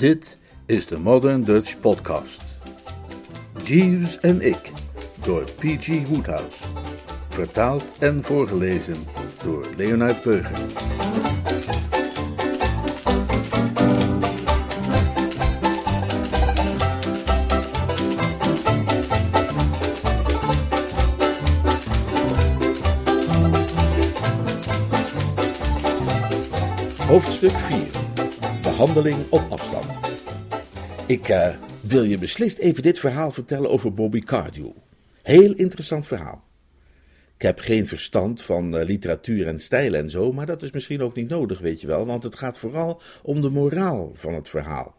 Dit is de Modern Dutch Podcast. Jeeves en ik, door P.G. Woodhouse. Vertaald en voorgelezen door Leonard Beuger. Hoofdstuk 4. Behandeling op afstand. Ik eh, wil je beslist even dit verhaal vertellen over Bobby Cardew. Heel interessant verhaal. Ik heb geen verstand van eh, literatuur en stijl en zo, maar dat is misschien ook niet nodig, weet je wel, want het gaat vooral om de moraal van het verhaal.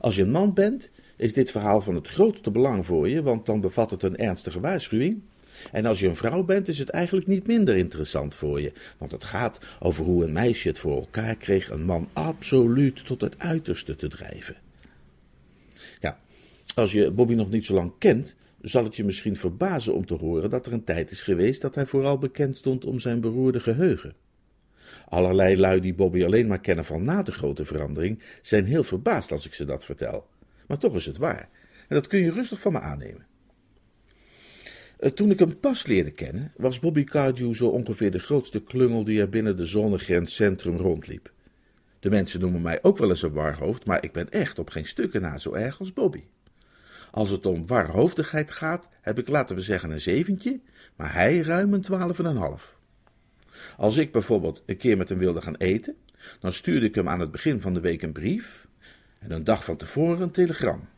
Als je een man bent, is dit verhaal van het grootste belang voor je, want dan bevat het een ernstige waarschuwing. En als je een vrouw bent, is het eigenlijk niet minder interessant voor je, want het gaat over hoe een meisje het voor elkaar kreeg een man absoluut tot het uiterste te drijven. Ja, als je Bobby nog niet zo lang kent, zal het je misschien verbazen om te horen dat er een tijd is geweest dat hij vooral bekend stond om zijn beroerde geheugen. Allerlei lui die Bobby alleen maar kennen van na de grote verandering, zijn heel verbaasd als ik ze dat vertel. Maar toch is het waar. En dat kun je rustig van me aannemen. Eh, Toen ik hem pas leerde kennen, was Bobby Cardew zo ongeveer de grootste klungel die er binnen de zonnegrens centrum rondliep. De mensen noemen mij ook wel eens een warhoofd, maar ik ben echt op geen stukken na zo erg als Bobby. Als het om warhoofdigheid gaat, heb ik laten we zeggen een zeventje, maar hij ruim een twaalf en een half. Als ik bijvoorbeeld een keer met hem wilde gaan eten, dan stuurde ik hem aan het begin van de week een brief en een dag van tevoren een telegram.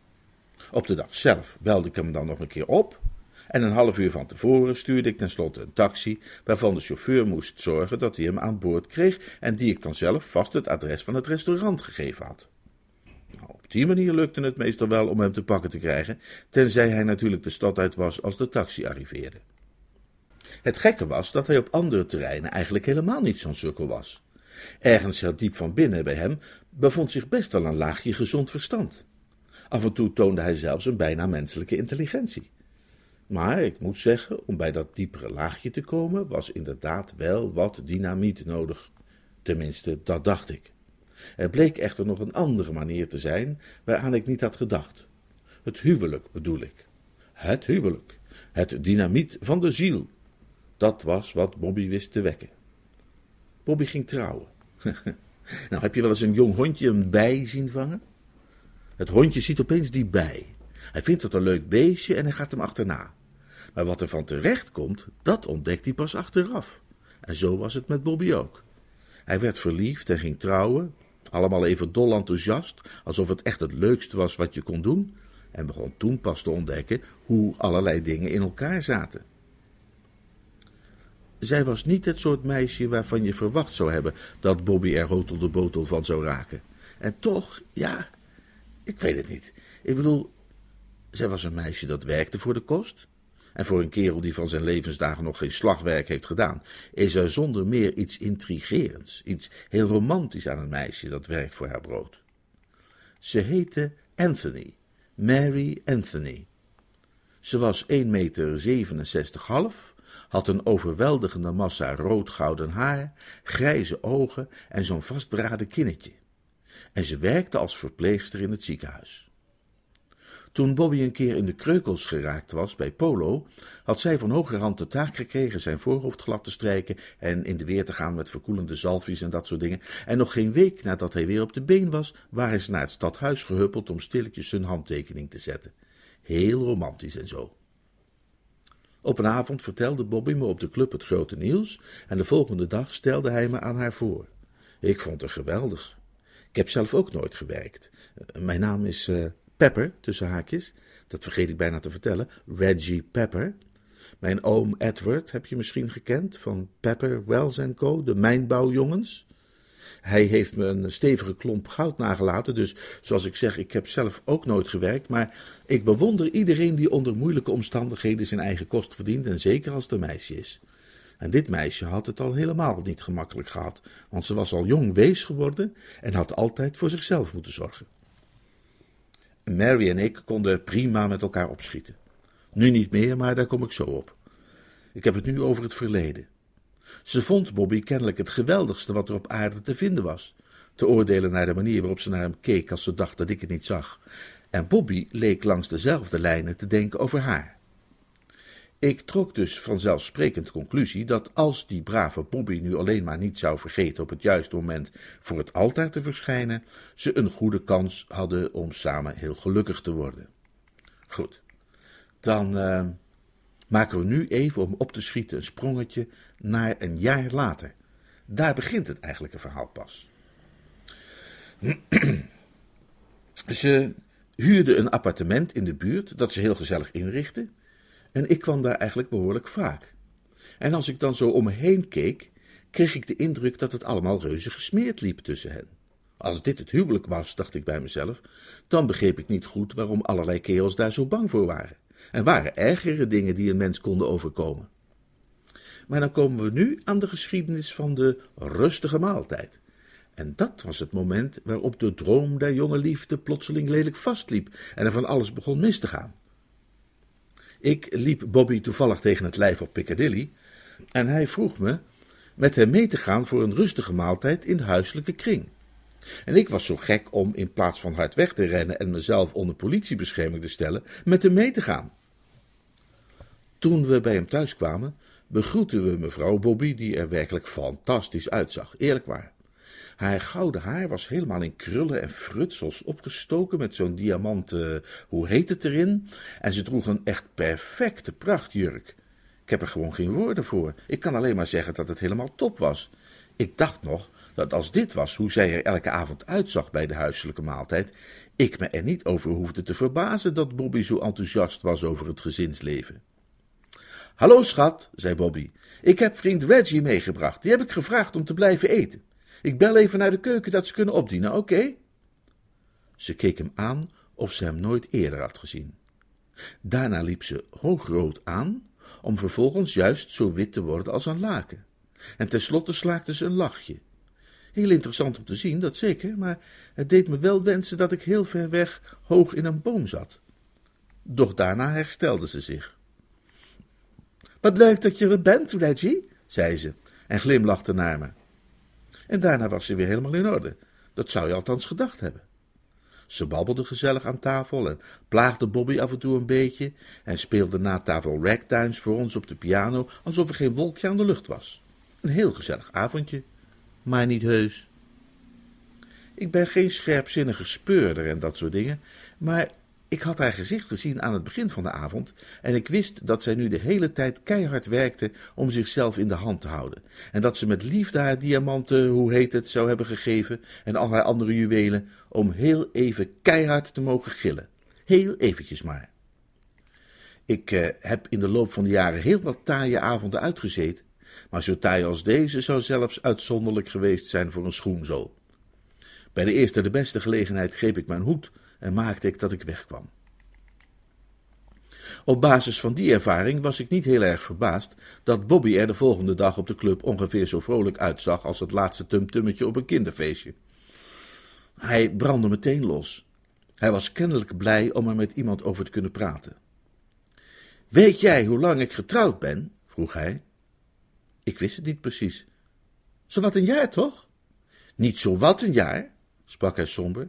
Op de dag zelf belde ik hem dan nog een keer op en een half uur van tevoren stuurde ik tenslotte een taxi waarvan de chauffeur moest zorgen dat hij hem aan boord kreeg en die ik dan zelf vast het adres van het restaurant gegeven had. Nou, op die manier lukte het meestal wel om hem te pakken te krijgen, tenzij hij natuurlijk de stad uit was als de taxi arriveerde. Het gekke was dat hij op andere terreinen eigenlijk helemaal niet zo'n sukkel was. Ergens heel diep van binnen bij hem bevond zich best wel een laagje gezond verstand. Af en toe toonde hij zelfs een bijna menselijke intelligentie. Maar ik moet zeggen, om bij dat diepere laagje te komen, was inderdaad wel wat dynamiet nodig. Tenminste, dat dacht ik. Er bleek echter nog een andere manier te zijn, waaraan ik niet had gedacht. Het huwelijk bedoel ik. Het huwelijk. Het dynamiet van de ziel. Dat was wat Bobby wist te wekken. Bobby ging trouwen. nou, heb je wel eens een jong hondje een bij zien vangen? Het hondje ziet opeens die bij. Hij vindt het een leuk beestje en hij gaat hem achterna. Maar wat er van terecht komt, dat ontdekt hij pas achteraf. En zo was het met Bobby ook. Hij werd verliefd en ging trouwen, allemaal even dol enthousiast, alsof het echt het leukste was wat je kon doen, en begon toen pas te ontdekken hoe allerlei dingen in elkaar zaten. Zij was niet het soort meisje waarvan je verwacht zou hebben dat Bobby er hotel de botel van zou raken. En toch, ja, ik weet het niet. Ik bedoel, zij was een meisje dat werkte voor de kost. En voor een kerel die van zijn levensdagen nog geen slagwerk heeft gedaan, is er zonder meer iets intrigerends, iets heel romantisch aan een meisje dat werkt voor haar brood. Ze heette Anthony, Mary Anthony. Ze was 1 meter 67 half, had een overweldigende massa rood-gouden haar, grijze ogen en zo'n vastberaden kinnetje. En ze werkte als verpleegster in het ziekenhuis. Toen Bobby een keer in de kreukels geraakt was bij Polo, had zij van hogerhand de taak gekregen zijn voorhoofd glad te strijken en in de weer te gaan met verkoelende zalfjes en dat soort dingen. En nog geen week nadat hij weer op de been was, waren ze naar het stadhuis gehuppeld om stilletjes hun handtekening te zetten. Heel romantisch en zo. Op een avond vertelde Bobby me op de club het grote nieuws en de volgende dag stelde hij me aan haar voor. Ik vond haar geweldig. Ik heb zelf ook nooit gewerkt. Mijn naam is uh, Pepper, tussen haakjes. Dat vergeet ik bijna te vertellen. Reggie Pepper. Mijn oom Edward heb je misschien gekend, van Pepper, Wells Co., de mijnbouwjongens. Hij heeft me een stevige klomp goud nagelaten, dus zoals ik zeg, ik heb zelf ook nooit gewerkt, maar ik bewonder iedereen die onder moeilijke omstandigheden zijn eigen kost verdient, en zeker als het een meisje is. En dit meisje had het al helemaal niet gemakkelijk gehad, want ze was al jong wees geworden en had altijd voor zichzelf moeten zorgen. Mary en ik konden prima met elkaar opschieten. Nu niet meer, maar daar kom ik zo op. Ik heb het nu over het verleden. Ze vond Bobby kennelijk het geweldigste wat er op aarde te vinden was. te oordelen naar de manier waarop ze naar hem keek als ze dacht dat ik het niet zag. En Bobby leek langs dezelfde lijnen te denken over haar. Ik trok dus vanzelfsprekend conclusie dat als die brave Bobby nu alleen maar niet zou vergeten op het juiste moment voor het altaar te verschijnen, ze een goede kans hadden om samen heel gelukkig te worden. Goed, dan uh, maken we nu even om op te schieten een sprongetje naar een jaar later. Daar begint het eigenlijke verhaal pas. ze huurde een appartement in de buurt dat ze heel gezellig inrichtte. En ik kwam daar eigenlijk behoorlijk vaak. En als ik dan zo om me heen keek, kreeg ik de indruk dat het allemaal reuze gesmeerd liep tussen hen. Als dit het huwelijk was, dacht ik bij mezelf, dan begreep ik niet goed waarom allerlei kerels daar zo bang voor waren. Er waren ergere dingen die een mens konden overkomen. Maar dan komen we nu aan de geschiedenis van de rustige maaltijd. En dat was het moment waarop de droom der jonge liefde plotseling lelijk vastliep en er van alles begon mis te gaan. Ik liep Bobby toevallig tegen het lijf op Piccadilly en hij vroeg me met hem mee te gaan voor een rustige maaltijd in de huiselijke kring. En ik was zo gek om in plaats van hard weg te rennen en mezelf onder politiebescherming te stellen, met hem mee te gaan. Toen we bij hem thuis kwamen, begroetten we mevrouw Bobby, die er werkelijk fantastisch uitzag, eerlijk waar. Haar gouden haar was helemaal in krullen en frutsels opgestoken met zo'n diamanten, hoe heet het erin? En ze droeg een echt perfecte prachtjurk. Ik heb er gewoon geen woorden voor. Ik kan alleen maar zeggen dat het helemaal top was. Ik dacht nog dat als dit was hoe zij er elke avond uitzag bij de huiselijke maaltijd, ik me er niet over hoefde te verbazen dat Bobby zo enthousiast was over het gezinsleven. Hallo schat, zei Bobby. Ik heb vriend Reggie meegebracht. Die heb ik gevraagd om te blijven eten. Ik bel even naar de keuken dat ze kunnen opdienen, oké? Ze keek hem aan of ze hem nooit eerder had gezien. Daarna liep ze hoogrood aan, om vervolgens juist zo wit te worden als een laken. En tenslotte slaakte ze een lachje. Heel interessant om te zien, dat zeker, maar het deed me wel wensen dat ik heel ver weg hoog in een boom zat. Doch daarna herstelde ze zich. Wat leuk dat je er bent, Reggie, zei ze en glimlachte naar me. En daarna was ze weer helemaal in orde. Dat zou je althans gedacht hebben. Ze babbelde gezellig aan tafel en plaagde Bobby af en toe een beetje en speelde na tafel ragtimes voor ons op de piano alsof er geen wolkje aan de lucht was. Een heel gezellig avondje, maar niet heus. Ik ben geen scherpzinnige speurder en dat soort dingen, maar ik had haar gezicht gezien aan het begin van de avond en ik wist dat zij nu de hele tijd keihard werkte om zichzelf in de hand te houden. En dat ze met liefde haar diamanten, hoe heet het, zou hebben gegeven en al haar andere juwelen om heel even keihard te mogen gillen. Heel eventjes maar. Ik eh, heb in de loop van de jaren heel wat taaie avonden uitgezeten, maar zo taai als deze zou zelfs uitzonderlijk geweest zijn voor een schoenzool. Bij de eerste de beste gelegenheid greep ik mijn hoed en maakte ik dat ik wegkwam. Op basis van die ervaring was ik niet heel erg verbaasd dat Bobby er de volgende dag op de club ongeveer zo vrolijk uitzag als het laatste tumtummetje op een kinderfeestje. Hij brandde meteen los. Hij was kennelijk blij om er met iemand over te kunnen praten. Weet jij hoe lang ik getrouwd ben? vroeg hij. Ik wist het niet precies. Zo wat een jaar, toch? Niet zo wat een jaar, sprak hij somber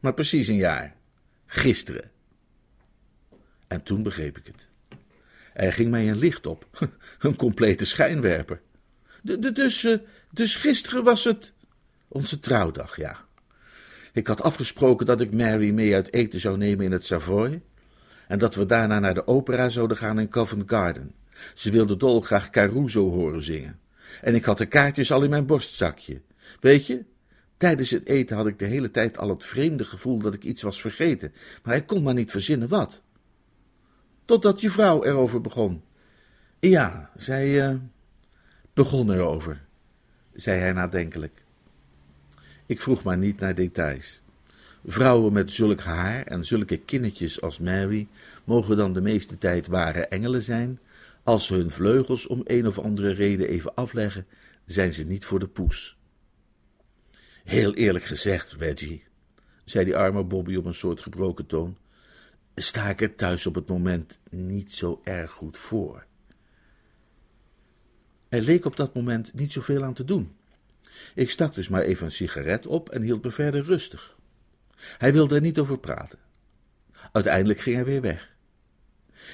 maar precies een jaar. Gisteren. En toen begreep ik het. Er ging mij een licht op, een complete schijnwerper. dus, uh, dus gisteren was het onze trouwdag, ja. Ik had afgesproken dat ik Mary mee uit eten zou nemen in het Savoy en dat we daarna naar de opera zouden gaan in Covent Garden. Ze wilde dolgraag Caruso horen zingen. En ik had de kaartjes al in mijn borstzakje. Weet je, Tijdens het eten had ik de hele tijd al het vreemde gevoel dat ik iets was vergeten, maar ik kon maar niet verzinnen wat. Totdat je vrouw erover begon. Ja, zij uh, begon erover, zei hij nadenkelijk. Ik vroeg maar niet naar details. Vrouwen met zulk haar en zulke kinnetjes als Mary mogen dan de meeste tijd ware engelen zijn. Als ze hun vleugels om een of andere reden even afleggen, zijn ze niet voor de poes. Heel eerlijk gezegd, Reggie, zei die arme Bobby op een soort gebroken toon, sta ik er thuis op het moment niet zo erg goed voor. Er leek op dat moment niet zoveel aan te doen. Ik stak dus maar even een sigaret op en hield me verder rustig. Hij wilde er niet over praten. Uiteindelijk ging hij weer weg.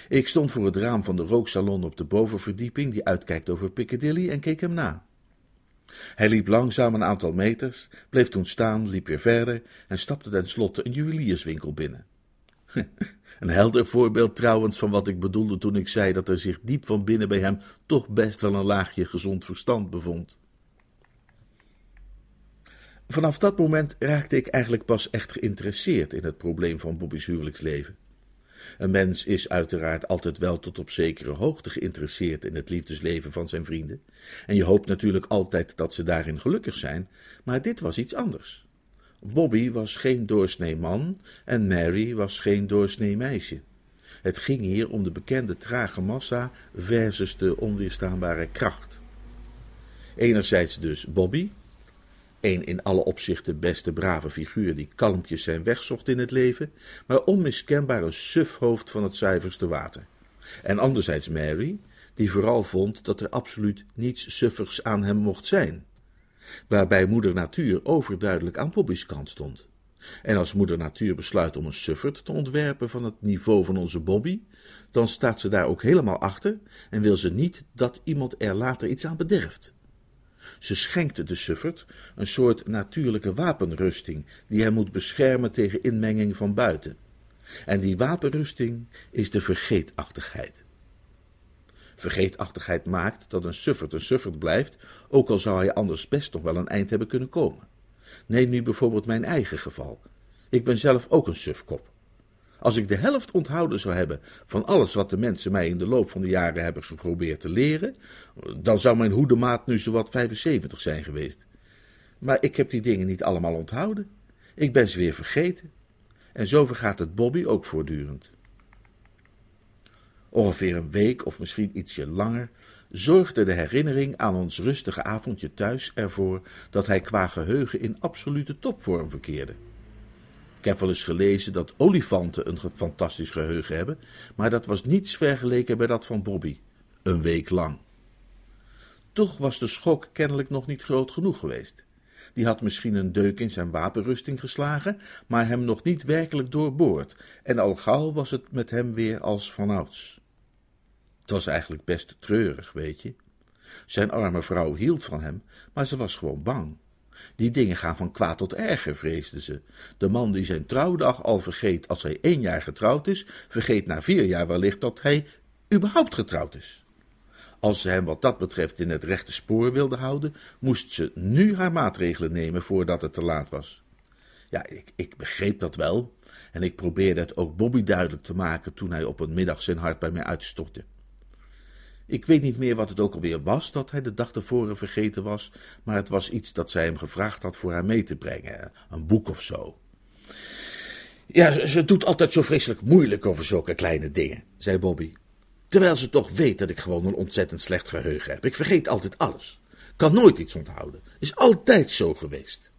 Ik stond voor het raam van de rooksalon op de bovenverdieping die uitkijkt over Piccadilly en keek hem na. Hij liep langzaam een aantal meters, bleef toen staan, liep weer verder en stapte tenslotte een juwelierswinkel binnen. Een helder voorbeeld trouwens van wat ik bedoelde toen ik zei dat er zich diep van binnen bij hem toch best wel een laagje gezond verstand bevond. Vanaf dat moment raakte ik eigenlijk pas echt geïnteresseerd in het probleem van Bobby's huwelijksleven. Een mens is uiteraard altijd wel tot op zekere hoogte geïnteresseerd in het liefdesleven van zijn vrienden, en je hoopt natuurlijk altijd dat ze daarin gelukkig zijn, maar dit was iets anders. Bobby was geen doorsnee man en Mary was geen doorsnee meisje. Het ging hier om de bekende trage massa versus de onweerstaanbare kracht. Enerzijds dus Bobby, een in alle opzichten beste brave figuur die kalmpjes zijn weg zocht in het leven, maar onmiskenbaar een sufhoofd van het zuiverste water. En anderzijds Mary, die vooral vond dat er absoluut niets suffigs aan hem mocht zijn. Waarbij moeder natuur overduidelijk aan Bobby's kant stond. En als moeder natuur besluit om een suffert te ontwerpen van het niveau van onze Bobby, dan staat ze daar ook helemaal achter en wil ze niet dat iemand er later iets aan bederft. Ze schenkte de suffert een soort natuurlijke wapenrusting die hem moet beschermen tegen inmenging van buiten. En die wapenrusting is de vergeetachtigheid. Vergeetachtigheid maakt dat een suffert een suffert blijft, ook al zou hij anders best nog wel een eind hebben kunnen komen. Neem nu bijvoorbeeld mijn eigen geval. Ik ben zelf ook een sufkop. Als ik de helft onthouden zou hebben van alles wat de mensen mij in de loop van de jaren hebben geprobeerd te leren, dan zou mijn hoedemaat nu zowat 75 zijn geweest. Maar ik heb die dingen niet allemaal onthouden. Ik ben ze weer vergeten. En zo vergaat het Bobby ook voortdurend. Ongeveer een week of misschien ietsje langer zorgde de herinnering aan ons rustige avondje thuis ervoor dat hij qua geheugen in absolute topvorm verkeerde. Ik heb wel eens gelezen dat olifanten een fantastisch geheugen hebben, maar dat was niets vergeleken bij dat van Bobby. Een week lang. Toch was de schok kennelijk nog niet groot genoeg geweest. Die had misschien een deuk in zijn wapenrusting geslagen, maar hem nog niet werkelijk doorboord, en al gauw was het met hem weer als vanouds. Het was eigenlijk best treurig, weet je. Zijn arme vrouw hield van hem, maar ze was gewoon bang. Die dingen gaan van kwaad tot erger, vreesde ze. De man die zijn trouwdag al vergeet als hij één jaar getrouwd is, vergeet na vier jaar wellicht dat hij überhaupt getrouwd is. Als ze hem wat dat betreft in het rechte spoor wilde houden, moest ze nu haar maatregelen nemen voordat het te laat was. Ja, ik, ik begreep dat wel, en ik probeerde het ook Bobby duidelijk te maken toen hij op een middag zijn hart bij mij uitstortte. Ik weet niet meer wat het ook alweer was dat hij de dag tevoren vergeten was, maar het was iets dat zij hem gevraagd had voor haar mee te brengen, een boek of zo. Ja, ze, doet altijd zo vreselijk moeilijk over zulke kleine dingen, zei Bobby. Terwijl ze toch weet dat ik gewoon een ontzettend slecht geheugen heb. Ik vergeet altijd alles. Kan nooit iets onthouden. Is altijd zo geweest.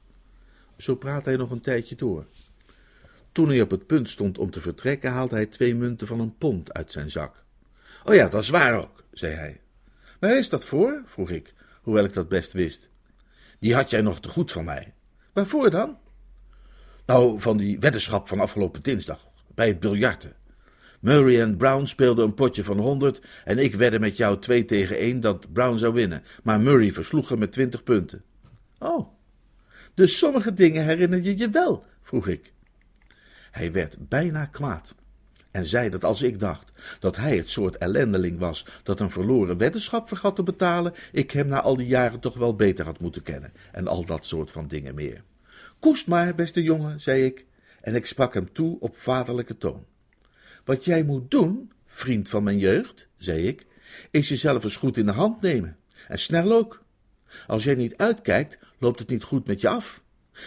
Zo praat hij nog een tijdje door. Toen hij op het punt stond om te vertrekken, haalde hij twee munten van een pond uit zijn zak. Oh ja, dat is waar ook zei hij. Waar is dat voor? vroeg ik, hoewel ik dat best wist. Die had jij nog te goed van mij. Waarvoor dan? Nou, van die weddenschap van afgelopen dinsdag, bij het biljarten. Murray en Brown speelden een potje van honderd en ik wedde met jou twee tegen één dat Brown zou winnen, maar Murray versloeg hem met twintig punten. Oh, dus sommige dingen herinner je je wel, vroeg ik. Hij werd bijna kwaad en zei dat als ik dacht dat hij het soort ellendeling was dat een verloren weddenschap vergat te betalen, ik hem na al die jaren toch wel beter had moeten kennen en al dat soort van dingen meer. Koest maar, beste jongen, zei ik, en ik sprak hem toe op vaderlijke toon. Wat jij moet doen, vriend van mijn jeugd, zei ik, is jezelf eens goed in de hand nemen, en snel ook. Als jij niet uitkijkt, loopt het niet goed met je af.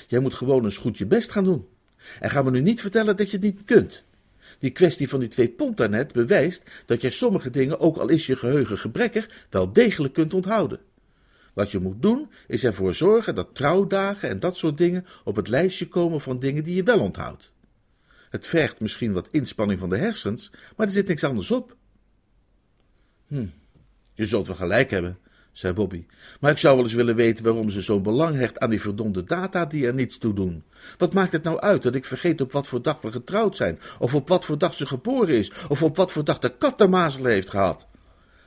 Jij moet gewoon eens goed je best gaan doen. En ga me nu niet vertellen dat je het niet kunt. Die kwestie van die twee pond daarnet bewijst dat jij sommige dingen, ook al is je geheugen gebrekkig, wel degelijk kunt onthouden. Wat je moet doen, is ervoor zorgen dat trouwdagen en dat soort dingen op het lijstje komen van dingen die je wel onthoudt. Het vergt misschien wat inspanning van de hersens, maar er zit niks anders op. Hm, je zult wel gelijk hebben, zei Bobby. Maar ik zou wel eens willen weten waarom ze zo'n belang hecht aan die verdomde data die er niets toe doen. Wat maakt het nou uit dat ik vergeet op wat voor dag we getrouwd zijn, of op wat voor dag ze geboren is, of op wat voor dag de kat de mazel heeft gehad?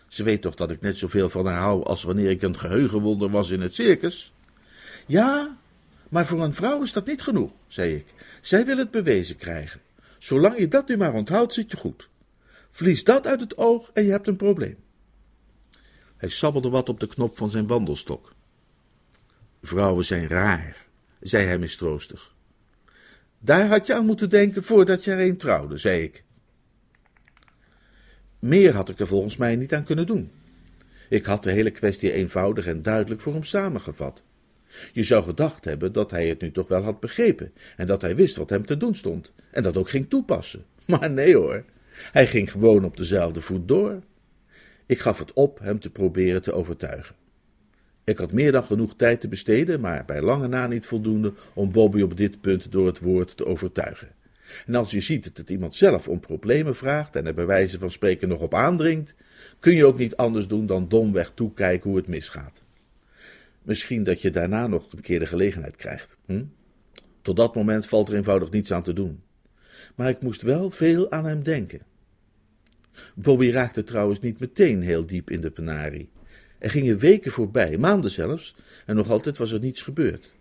Ze weet toch dat ik net zoveel van haar hou als wanneer ik een geheugenwonder was in het circus? Ja, maar voor een vrouw is dat niet genoeg, zei ik. Zij wil het bewezen krijgen. Zolang je dat nu maar onthoudt, zit je goed. Verlies dat uit het oog en je hebt een probleem. Hij sabbelde wat op de knop van zijn wandelstok. Vrouwen zijn raar, zei hij mistroostig. Daar had je aan moeten denken voordat je er een trouwde, zei ik. Meer had ik er volgens mij niet aan kunnen doen. Ik had de hele kwestie eenvoudig en duidelijk voor hem samengevat. Je zou gedacht hebben dat hij het nu toch wel had begrepen en dat hij wist wat hem te doen stond en dat ook ging toepassen. Maar nee hoor, hij ging gewoon op dezelfde voet door. Ik gaf het op hem te proberen te overtuigen. Ik had meer dan genoeg tijd te besteden, maar bij lange na niet voldoende om Bobby op dit punt door het woord te overtuigen. En als je ziet dat het iemand zelf om problemen vraagt en er bij wijze van spreken nog op aandringt, kun je ook niet anders doen dan domweg toekijken hoe het misgaat. Misschien dat je daarna nog een keer de gelegenheid krijgt. Hm? Tot dat moment valt er eenvoudig niets aan te doen. Maar ik moest wel veel aan hem denken. Bobby raakte trouwens niet meteen heel diep in de penarie. Er gingen weken voorbij, maanden zelfs, en nog altijd was er niets gebeurd.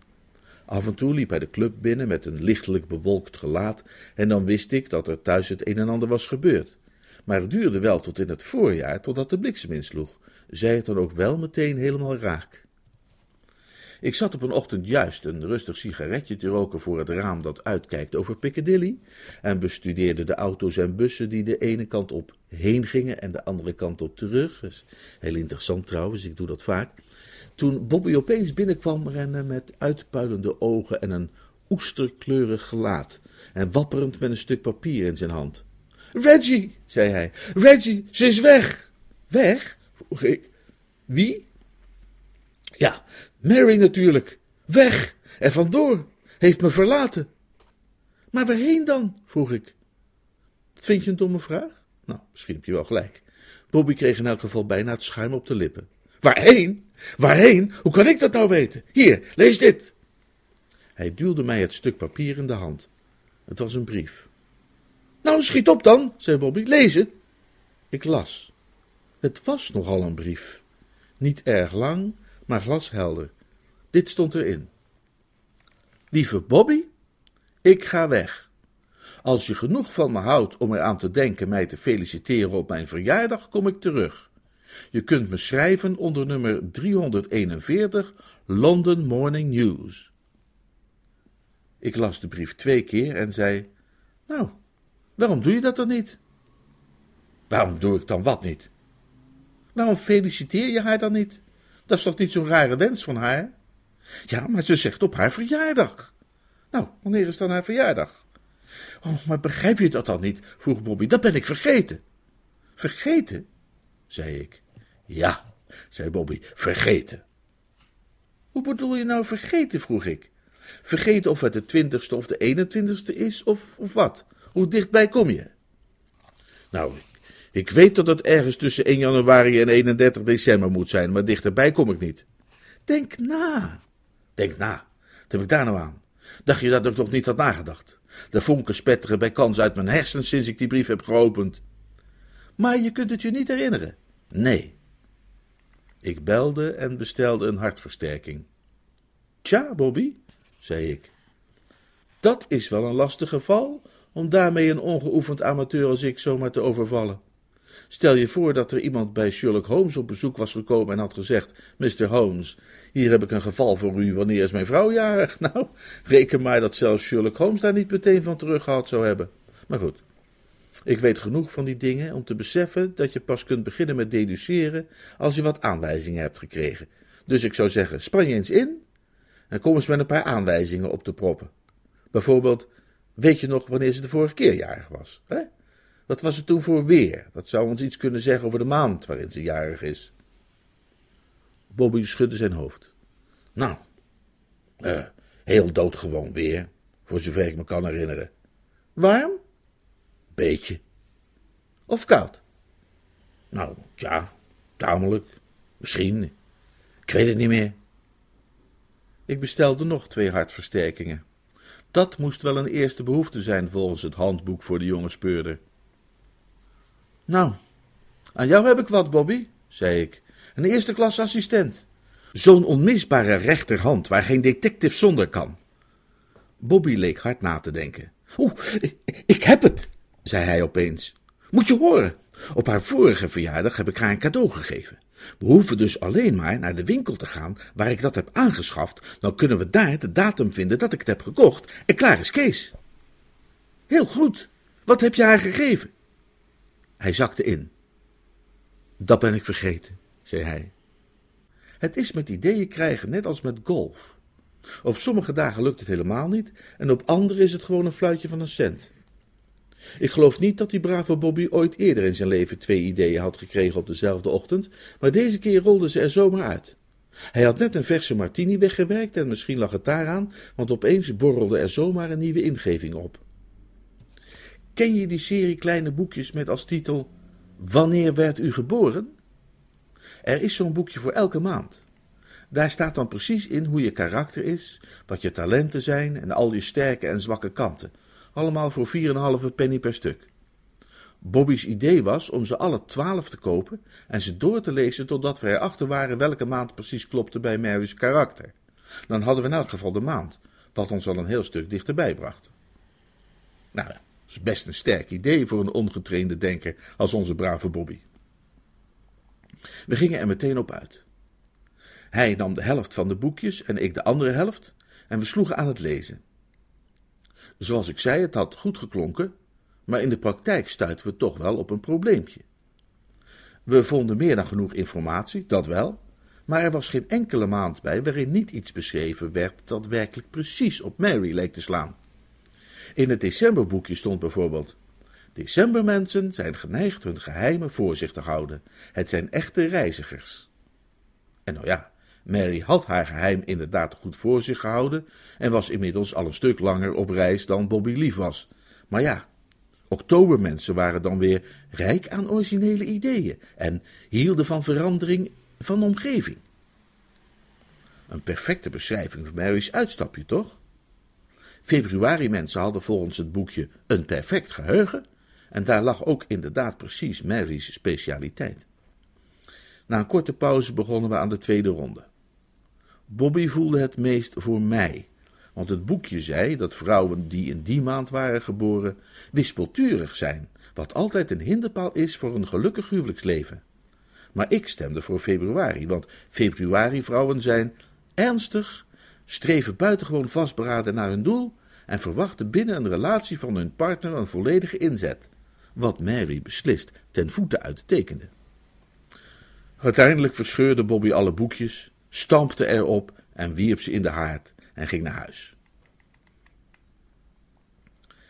Af en toe liep hij de club binnen met een lichtelijk bewolkt gelaat, en dan wist ik dat er thuis het een en ander was gebeurd. Maar het duurde wel tot in het voorjaar, totdat de bliksem insloeg. Zij het dan ook wel meteen helemaal raak. Ik zat op een ochtend juist een rustig sigaretje te roken voor het raam dat uitkijkt over Piccadilly en bestudeerde de auto's en bussen die de ene kant op heen gingen en de andere kant op terug. Dat is heel interessant trouwens, ik doe dat vaak. Toen Bobby opeens binnenkwam rennen met uitpuilende ogen en een oesterkleurig gelaat en wapperend met een stuk papier in zijn hand. Reggie, zei hij, Reggie, ze is weg. Weg? vroeg ik. Wie? Ja, Mary natuurlijk. Weg en vandoor. Heeft me verlaten. Maar waarheen dan? vroeg ik. vind je een domme vraag? Nou, misschien heb je wel gelijk. Bobby kreeg in elk geval bijna het schuim op de lippen. Waarheen? Waarheen? Hoe kan ik dat nou weten? Hier, lees dit. Hij duwde mij het stuk papier in de hand. Het was een brief. Nou, schiet op dan, zei Bobby. Lees het. Ik las. Het was nogal een brief. Niet erg lang, maar glashelder. Dit stond erin. Lieve Bobby, ik ga weg. Als je genoeg van me houdt om eraan te denken mij te feliciteren op mijn verjaardag, kom ik terug. Je kunt me schrijven onder nummer 341 London Morning News. Ik las de brief twee keer en zei: Nou, waarom doe je dat dan niet? Waarom doe ik dan wat niet? Waarom feliciteer je haar dan niet? Dat is toch niet zo'n rare wens van haar? Ja, maar ze zegt op haar verjaardag. Nou, wanneer is dan haar verjaardag? Oh, maar begrijp je dat dan niet? vroeg Bobby. Dat ben ik vergeten. Vergeten? zei ik. Ja, zei Bobby, vergeten. Hoe bedoel je nou vergeten? vroeg ik. Vergeten of het de twintigste of de eenentwintigste is, of, of wat? Hoe dichtbij kom je? Nou, ik weet dat het ergens tussen 1 januari en 31 december moet zijn, maar dichterbij kom ik niet. Denk na. Denk na. Wat heb ik daar nou aan? Dacht je dat ik nog niet had nagedacht? De vonken spetteren bij kans uit mijn hersens sinds ik die brief heb geopend. Maar je kunt het je niet herinneren. Nee. Ik belde en bestelde een hartversterking. Tja, Bobby, zei ik. Dat is wel een lastig geval om daarmee een ongeoefend amateur als ik zomaar te overvallen. Stel je voor dat er iemand bij Sherlock Holmes op bezoek was gekomen en had gezegd: Mr. Holmes, hier heb ik een geval voor u, wanneer is mijn vrouw jarig? Nou, reken maar dat zelfs Sherlock Holmes daar niet meteen van teruggehaald zou hebben. Maar goed, ik weet genoeg van die dingen om te beseffen dat je pas kunt beginnen met deduceren als je wat aanwijzingen hebt gekregen. Dus ik zou zeggen: span je eens in en kom eens met een paar aanwijzingen op te proppen. Bijvoorbeeld, weet je nog wanneer ze de vorige keer jarig was? Hè? Wat was het toen voor weer? Dat zou ons iets kunnen zeggen over de maand waarin ze jarig is. Bobby schudde zijn hoofd. Nou, uh, heel doodgewoon weer, voor zover ik me kan herinneren. Warm? Beetje. Of koud? Nou, ja, tamelijk. Misschien. Ik weet het niet meer. Ik bestelde nog twee hartversterkingen. Dat moest wel een eerste behoefte zijn volgens het handboek voor de jonge speurder. Nou, aan jou heb ik wat, Bobby, zei ik. Een eerste klas assistent. Zo'n onmisbare rechterhand waar geen detective zonder kan. Bobby leek hard na te denken. Oeh, ik heb het, zei hij opeens. Moet je horen, op haar vorige verjaardag heb ik haar een cadeau gegeven. We hoeven dus alleen maar naar de winkel te gaan waar ik dat heb aangeschaft, dan kunnen we daar de datum vinden dat ik het heb gekocht en klaar is Kees. Heel goed, wat heb je haar gegeven? Hij zakte in. Dat ben ik vergeten, zei hij. Het is met ideeën krijgen net als met golf. Op sommige dagen lukt het helemaal niet en op andere is het gewoon een fluitje van een cent. Ik geloof niet dat die brave Bobby ooit eerder in zijn leven twee ideeën had gekregen op dezelfde ochtend, maar deze keer rolde ze er zomaar uit. Hij had net een verse martini weggewerkt en misschien lag het daaraan, want opeens borrelde er zomaar een nieuwe ingeving op. Ken je die serie kleine boekjes met als titel Wanneer werd u geboren? Er is zo'n boekje voor elke maand. Daar staat dan precies in hoe je karakter is, wat je talenten zijn en al je sterke en zwakke kanten. Allemaal voor 4,5 penny per stuk. Bobby's idee was om ze alle twaalf te kopen en ze door te lezen totdat we erachter waren welke maand precies klopte bij Mary's karakter. Dan hadden we in elk geval de maand, wat ons al een heel stuk dichterbij bracht. Nou, dat is best een sterk idee voor een ongetrainde denker als onze brave Bobby. We gingen er meteen op uit. Hij nam de helft van de boekjes en ik de andere helft en we sloegen aan het lezen. Zoals ik zei, het had goed geklonken, maar in de praktijk stuiten we toch wel op een probleempje. We vonden meer dan genoeg informatie, dat wel, maar er was geen enkele maand bij waarin niet iets beschreven werd dat werkelijk precies op Mary leek te slaan. In het decemberboekje stond bijvoorbeeld: Decembermensen zijn geneigd hun geheimen voor zich te houden. Het zijn echte reizigers. En nou ja, Mary had haar geheim inderdaad goed voor zich gehouden en was inmiddels al een stuk langer op reis dan Bobby lief was. Maar ja, oktobermensen waren dan weer rijk aan originele ideeën en hielden van verandering van omgeving. Een perfecte beschrijving van Mary's uitstapje, toch? Februari-mensen hadden volgens het boekje een perfect geheugen, en daar lag ook inderdaad precies Mary's specialiteit. Na een korte pauze begonnen we aan de tweede ronde. Bobby voelde het meest voor mij, want het boekje zei dat vrouwen die in die maand waren geboren wispelturig zijn, wat altijd een hinderpaal is voor een gelukkig huwelijksleven. Maar ik stemde voor februari, want februari-vrouwen zijn ernstig, streven buitengewoon vastberaden naar hun doel en verwachten binnen een relatie van hun partner een volledige inzet, wat Mary beslist ten voeten uittekende. Uiteindelijk verscheurde Bobby alle boekjes, stampte erop en wierp ze in de haard en ging naar huis.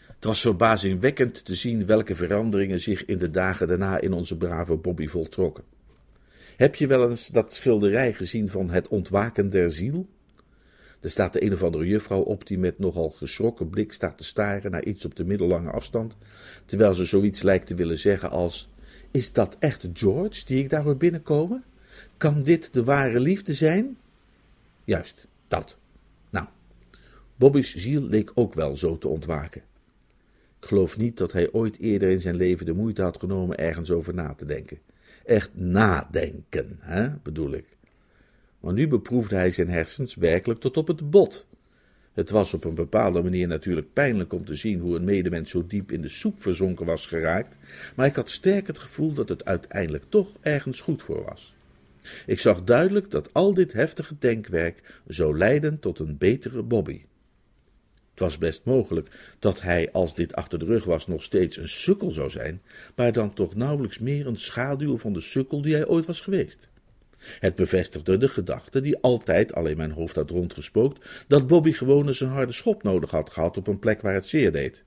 Het was verbazingwekkend te zien welke veranderingen zich in de dagen daarna in onze brave Bobby voltrokken. Heb je wel eens dat schilderij gezien van het ontwaken der ziel? Er staat de een of andere juffrouw op die met nogal geschrokken blik staat te staren naar iets op de middellange afstand, terwijl ze zoiets lijkt te willen zeggen als: Is dat echt George die ik daar hoor binnenkomen? Kan dit de ware liefde zijn? Juist, dat. Nou, Bobby's ziel leek ook wel zo te ontwaken. Ik geloof niet dat hij ooit eerder in zijn leven de moeite had genomen ergens over na te denken. Echt nadenken, hè, bedoel ik. Maar nu beproefde hij zijn hersens werkelijk tot op het bot. Het was op een bepaalde manier natuurlijk pijnlijk om te zien hoe een medemens zo diep in de soep verzonken was geraakt, maar ik had sterk het gevoel dat het uiteindelijk toch ergens goed voor was. Ik zag duidelijk dat al dit heftige denkwerk zou leiden tot een betere Bobby. Het was best mogelijk dat hij, als dit achter de rug was, nog steeds een sukkel zou zijn, maar dan toch nauwelijks meer een schaduw van de sukkel die hij ooit was geweest. Het bevestigde de gedachte die altijd al in mijn hoofd had rondgespookt, dat Bobby gewoon eens een harde schop nodig had gehad op een plek waar het zeer deed.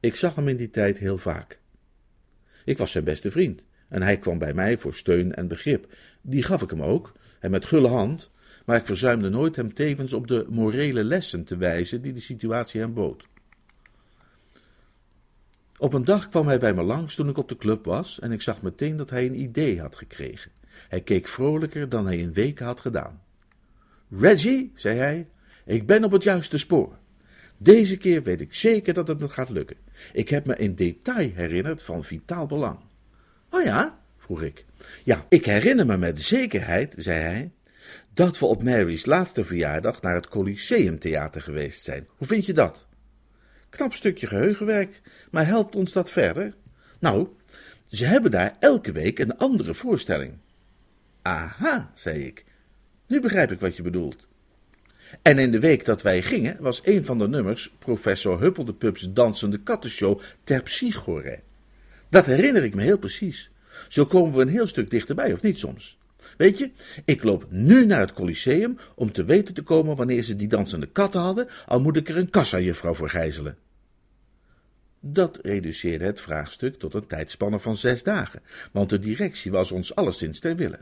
Ik zag hem in die tijd heel vaak. Ik was zijn beste vriend en hij kwam bij mij voor steun en begrip. Die gaf ik hem ook, en met gulle hand, maar ik verzuimde nooit hem tevens op de morele lessen te wijzen die de situatie hem bood. Op een dag kwam hij bij me langs toen ik op de club was en ik zag meteen dat hij een idee had gekregen. Hij keek vrolijker dan hij in weken had gedaan. Reggie, zei hij, ik ben op het juiste spoor. Deze keer weet ik zeker dat het me gaat lukken. Ik heb me in detail herinnerd van vitaal belang. Oh ja? vroeg ik. Ja, ik herinner me met zekerheid, zei hij, dat we op Mary's laatste verjaardag naar het Coliseumtheater geweest zijn. Hoe vind je dat? Knap stukje geheugenwerk, maar helpt ons dat verder? Nou, ze hebben daar elke week een andere voorstelling. Aha, zei ik. Nu begrijp ik wat je bedoelt. En in de week dat wij gingen, was een van de nummers professor Huppel de dansende kattenshow Terpsichore. Dat herinner ik me heel precies. Zo komen we een heel stuk dichterbij, of niet soms? Weet je, ik loop nu naar het Coliseum om te weten te komen wanneer ze die dansende katten hadden, al moet ik er een kassajuffrouw voor gijzelen. Dat reduceerde het vraagstuk tot een tijdspanne van zes dagen, want de directie was ons alleszins ter wille.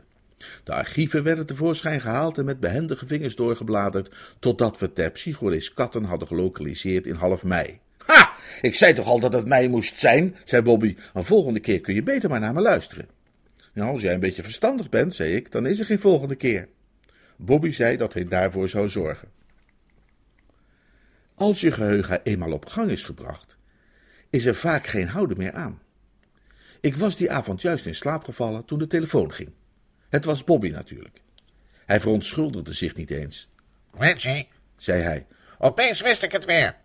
De archieven werden tevoorschijn gehaald en met behendige vingers doorgebladerd, totdat we ter Psycholis katten hadden gelokaliseerd in half mei. Ha! Ik zei toch al dat het mei moest zijn, zei Bobby. Een volgende keer kun je beter maar naar me luisteren. Nou, als jij een beetje verstandig bent, zei ik, dan is er geen volgende keer. Bobby zei dat hij daarvoor zou zorgen. Als je geheugen eenmaal op gang is gebracht, is er vaak geen houden meer aan. Ik was die avond juist in slaap gevallen toen de telefoon ging. Het was Bobby natuurlijk. Hij verontschuldigde zich niet eens. Reggie, zei hij, opeens wist ik het weer.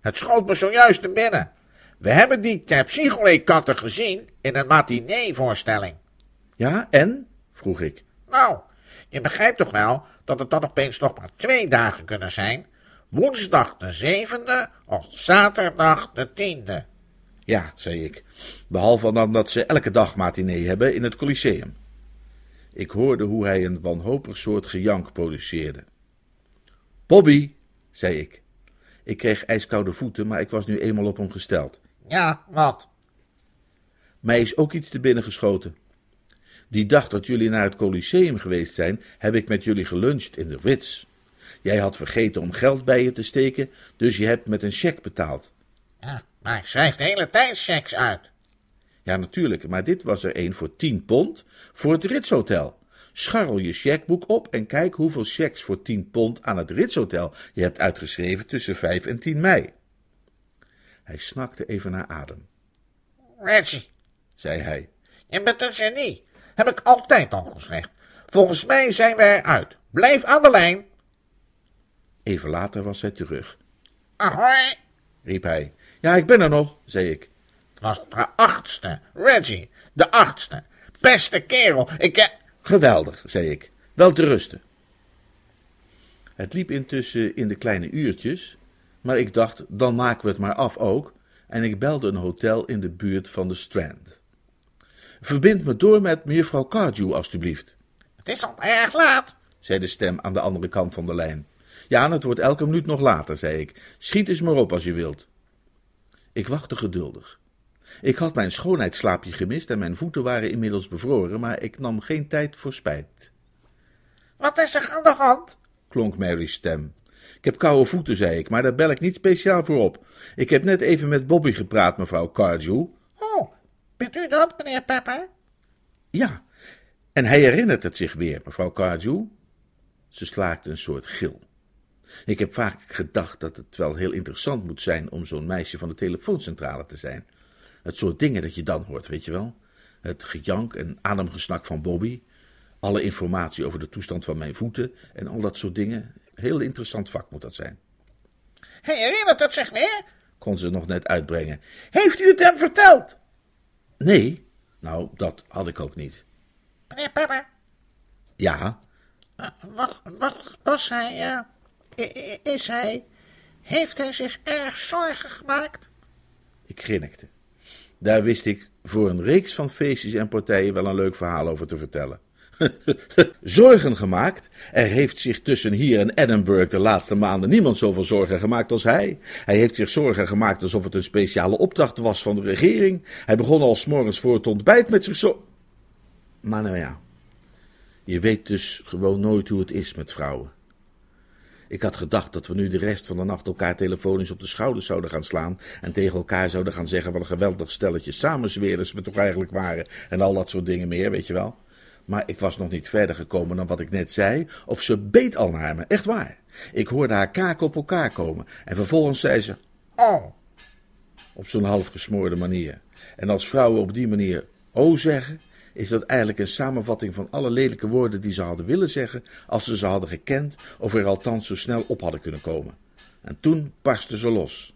Het schoot me zojuist te binnen. We hebben die Terpsichore-katten gezien in een matinee-voorstelling. Ja, en? vroeg ik. Nou, je begrijpt toch wel dat het dan opeens nog maar twee dagen kunnen zijn? Woensdag de zevende of zaterdag de tiende. Ja, zei ik, behalve dan dat ze elke dag matinee hebben in het Coliseum. Ik hoorde hoe hij een wanhopig soort gejank produceerde. Bobby, zei ik. Ik kreeg ijskoude voeten, maar ik was nu eenmaal op hem gesteld. Ja, wat? Mij is ook iets te binnen geschoten. Die dag dat jullie naar het Coliseum geweest zijn, heb ik met jullie geluncht in de Ritz. Jij had vergeten om geld bij je te steken, dus je hebt met een cheque betaald. Ja, maar ik schrijf de hele tijd checks uit. Ja, natuurlijk, maar dit was er een voor 10 pond voor het Ritz Hotel. Scharrel je chequeboek op en kijk hoeveel checks voor 10 pond aan het Ritz Hotel je hebt uitgeschreven tussen 5 en 10 mei. Hij snakte even naar adem. Reggie, zei hij. Je bent een genie. Heb ik altijd al gezegd. Volgens mij zijn we eruit. Blijf aan de lijn. Even later was hij terug. Ahoy, riep hij. Ja, ik ben er nog, zei ik. Was de achtste. Reggie, de achtste. Beste kerel, ik heb... Geweldig, zei ik. Wel te rusten. Het liep intussen in de kleine uurtjes, maar ik dacht, dan maken we het maar af ook, en ik belde een hotel in de buurt van de Strand. Verbind me door met mevrouw Cardew, alstublieft. Het is al erg laat, zei de stem aan de andere kant van de lijn. Ja, en het wordt elke minuut nog later, zei ik. Schiet eens maar op als je wilt. Ik wachtte geduldig. Ik had mijn schoonheidsslaapje gemist en mijn voeten waren inmiddels bevroren, maar ik nam geen tijd voor spijt. Wat is er aan de hand? klonk Mary's stem. Ik heb koude voeten, zei ik, maar daar bel ik niet speciaal voor op. Ik heb net even met Bobby gepraat, mevrouw Cardew. Oh, bent u dat, meneer Pepper? Ja, en hij herinnert het zich weer, mevrouw Cardew. Ze slaakte een soort gil. Ik heb vaak gedacht dat het wel heel interessant moet zijn om zo'n meisje van de telefooncentrale te zijn. Het soort dingen dat je dan hoort, weet je wel. Het gejank en ademgesnak van Bobby. Alle informatie over de toestand van mijn voeten en al dat soort dingen. Heel interessant vak moet dat zijn. Hij herinnert het zich weer? Kon ze nog net uitbrengen. Heeft u het hem verteld? Nee, nou, dat had ik ook niet. Meneer Pepper? Ja? Uh, wat, wat was hij, uh, is hij, heeft hij zich erg zorgen gemaakt? Ik grinnikte. Daar wist ik voor een reeks van feestjes en partijen wel een leuk verhaal over te vertellen. zorgen gemaakt? Er heeft zich tussen hier en Edinburgh de laatste maanden niemand zoveel zorgen gemaakt als hij. Hij heeft zich zorgen gemaakt alsof het een speciale opdracht was van de regering. Hij begon al s'morgens voor het ontbijt met zich zo. Maar nou ja, je weet dus gewoon nooit hoe het is met vrouwen. Ik had gedacht dat we nu de rest van de nacht elkaar telefonisch op de schouders zouden gaan slaan en tegen elkaar zouden gaan zeggen wat een geweldig stelletje samenzweerders we toch eigenlijk waren en al dat soort dingen meer, weet je wel. Maar ik was nog niet verder gekomen dan wat ik net zei, of ze beet al naar me, echt waar. Ik hoorde haar kaken op elkaar komen en vervolgens zei ze: Oh. Op zo'n half gesmoorde manier. En als vrouwen op die manier oh zeggen, is dat eigenlijk een samenvatting van alle lelijke woorden die ze hadden willen zeggen als ze ze hadden gekend of er althans zo snel op hadden kunnen komen. En toen barstte ze los.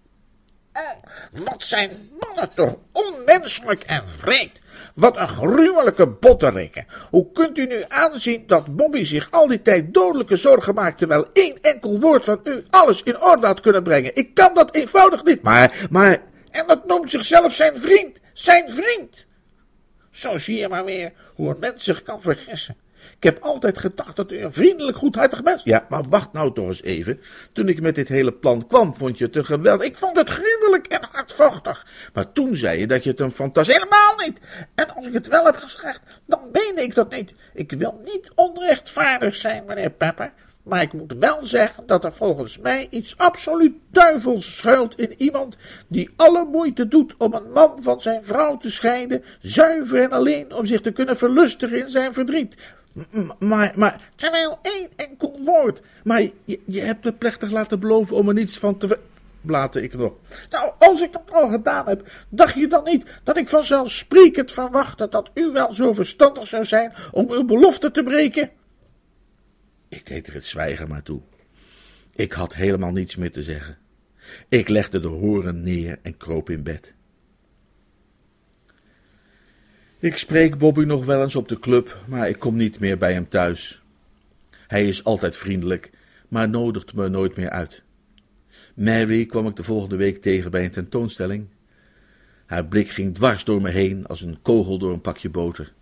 Oh, wat zijn mannen toch onmenselijk en vreemd. Wat een gruwelijke botterikken. Hoe kunt u nu aanzien dat Bobby zich al die tijd dodelijke zorgen maakt, terwijl één enkel woord van u alles in orde had kunnen brengen? Ik kan dat eenvoudig niet. Maar, maar... En dat noemt zichzelf zijn vriend. Zijn vriend. Zo zie je maar weer hoe een mens zich kan vergissen. Ik heb altijd gedacht dat u een vriendelijk, goedhartig mens Ja, maar wacht nou toch eens even. Toen ik met dit hele plan kwam, vond je het een geweldig... Ik vond het gruwelijk en hardvochtig. Maar toen zei je dat je het een fantastisch... Helemaal niet. En als ik het wel heb gezegd, dan meen ik dat niet. Ik wil niet onrechtvaardig zijn, meneer Pepper. Maar ik moet wel zeggen dat er volgens mij iets absoluut duivels schuilt in iemand die alle moeite doet om een man van zijn vrouw te scheiden, zuiver en alleen om zich te kunnen verlustigen in zijn verdriet. Maar, maar, terwijl één enkel woord. Maar je, je hebt me plechtig laten beloven om er niets van te. Blate ik nog. Nou, als ik dat al gedaan heb, dacht je dan niet dat ik vanzelfsprekend verwachtte dat u wel zo verstandig zou zijn om uw belofte te breken? Ik deed er het zwijgen maar toe. Ik had helemaal niets meer te zeggen. Ik legde de horen neer en kroop in bed. Ik spreek Bobby nog wel eens op de club, maar ik kom niet meer bij hem thuis. Hij is altijd vriendelijk, maar nodigt me nooit meer uit. Mary kwam ik de volgende week tegen bij een tentoonstelling. Haar blik ging dwars door me heen als een kogel door een pakje boter.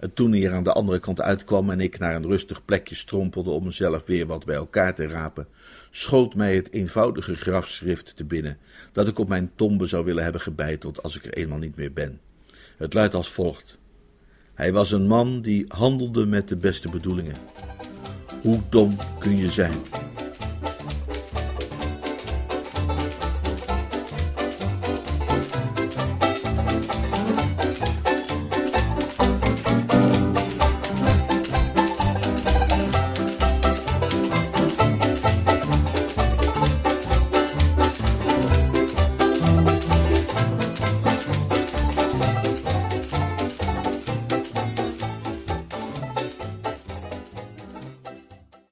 En toen hij er aan de andere kant uitkwam en ik naar een rustig plekje strompelde om mezelf weer wat bij elkaar te rapen, schoot mij het eenvoudige grafschrift te binnen dat ik op mijn tombe zou willen hebben gebeiteld als ik er eenmaal niet meer ben. Het luidt als volgt. Hij was een man die handelde met de beste bedoelingen. Hoe dom kun je zijn?